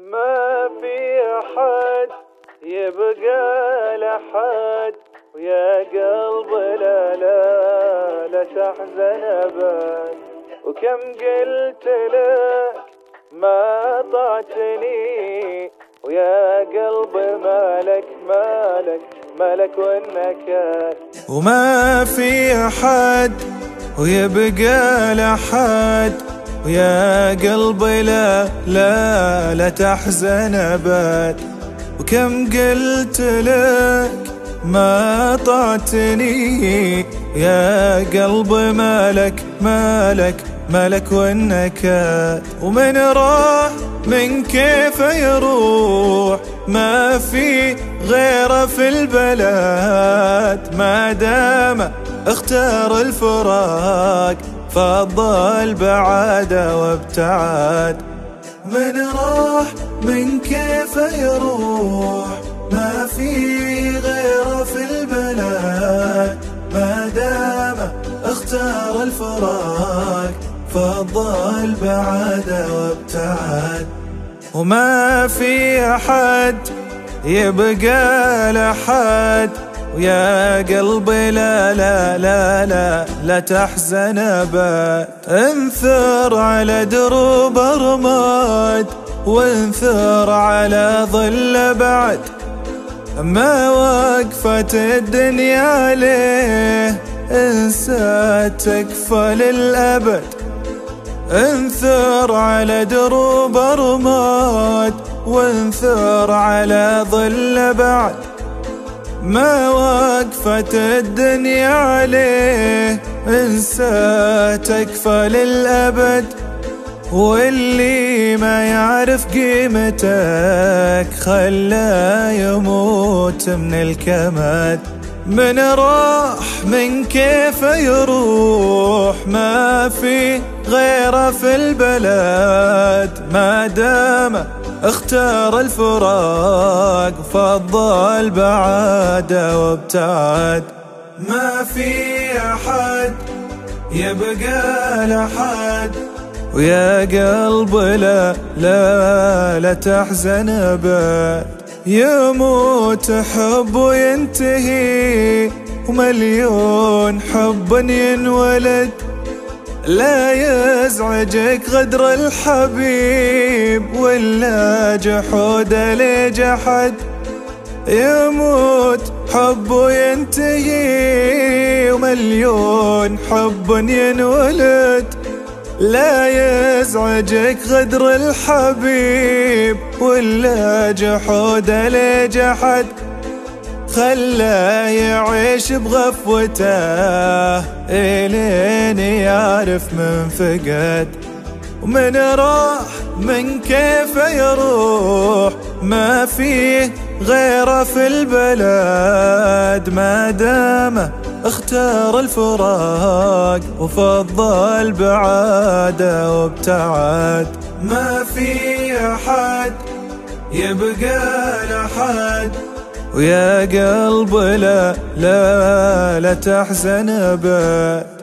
ما في أحد يبقى لحد ويا قلب لا لا لا تحزن أبد. وكم قلت لك ما طعتني ويا قلب مالك مالك مالك والنكد. وما في أحد ويبقى لحد ويا قلبي لا لا لا تحزن أبد. وكم قلت لك ما طعتني؟ يا قلبي مالك مالك مالك والنكد. ومن راح من كيف يروح؟ ما في غيره في البلد. ما دام اختار الفراق فضل بعد وابتعد. من راح من كيف يروح؟ ما في غيره في البلاد. ما دام اختار الفراق فضل بعد وابتعد. وما في أحد يبقى لحد. ويا قلبي لا لا لا لا لا تحزن أبد. انثر على دروب رماد وانثر على ظل بعد. ما وقفت الدنيا ليه؟ انسى تكفى للأبد. انثر على دروب رماد وانثر على ظل بعد. ما وقفت الدنيا عليه انسى تكفى للأبد واللي ما يعرف قيمتك خلاه يموت من الكمد. من راح من كيف يروح؟ ما في غيره في البلد. ما دام اختار الفراق فضل بعاد وابتعد. ما في أحد يبقى لحد ويا قلب لا لا لا تحزن أبد. يموت حب وينتهي ومليون حب ينولد. لا يزعجك غدر الحبيب ولا جحود لجحد. يموت حب ينتهي ومليون حب ينولد. لا يزعجك غدر الحبيب ولا جحود لجحد. خلاه يعيش بغفوته. إلين يعرف من فقد ومن راح من كيف يروح. ما فيه غيره في البلد. ما دام اختار الفراق وفضل بعاده وابتعد. ما في أحد يبقى لحد. ويا قلب لا لا لا تحزن ابد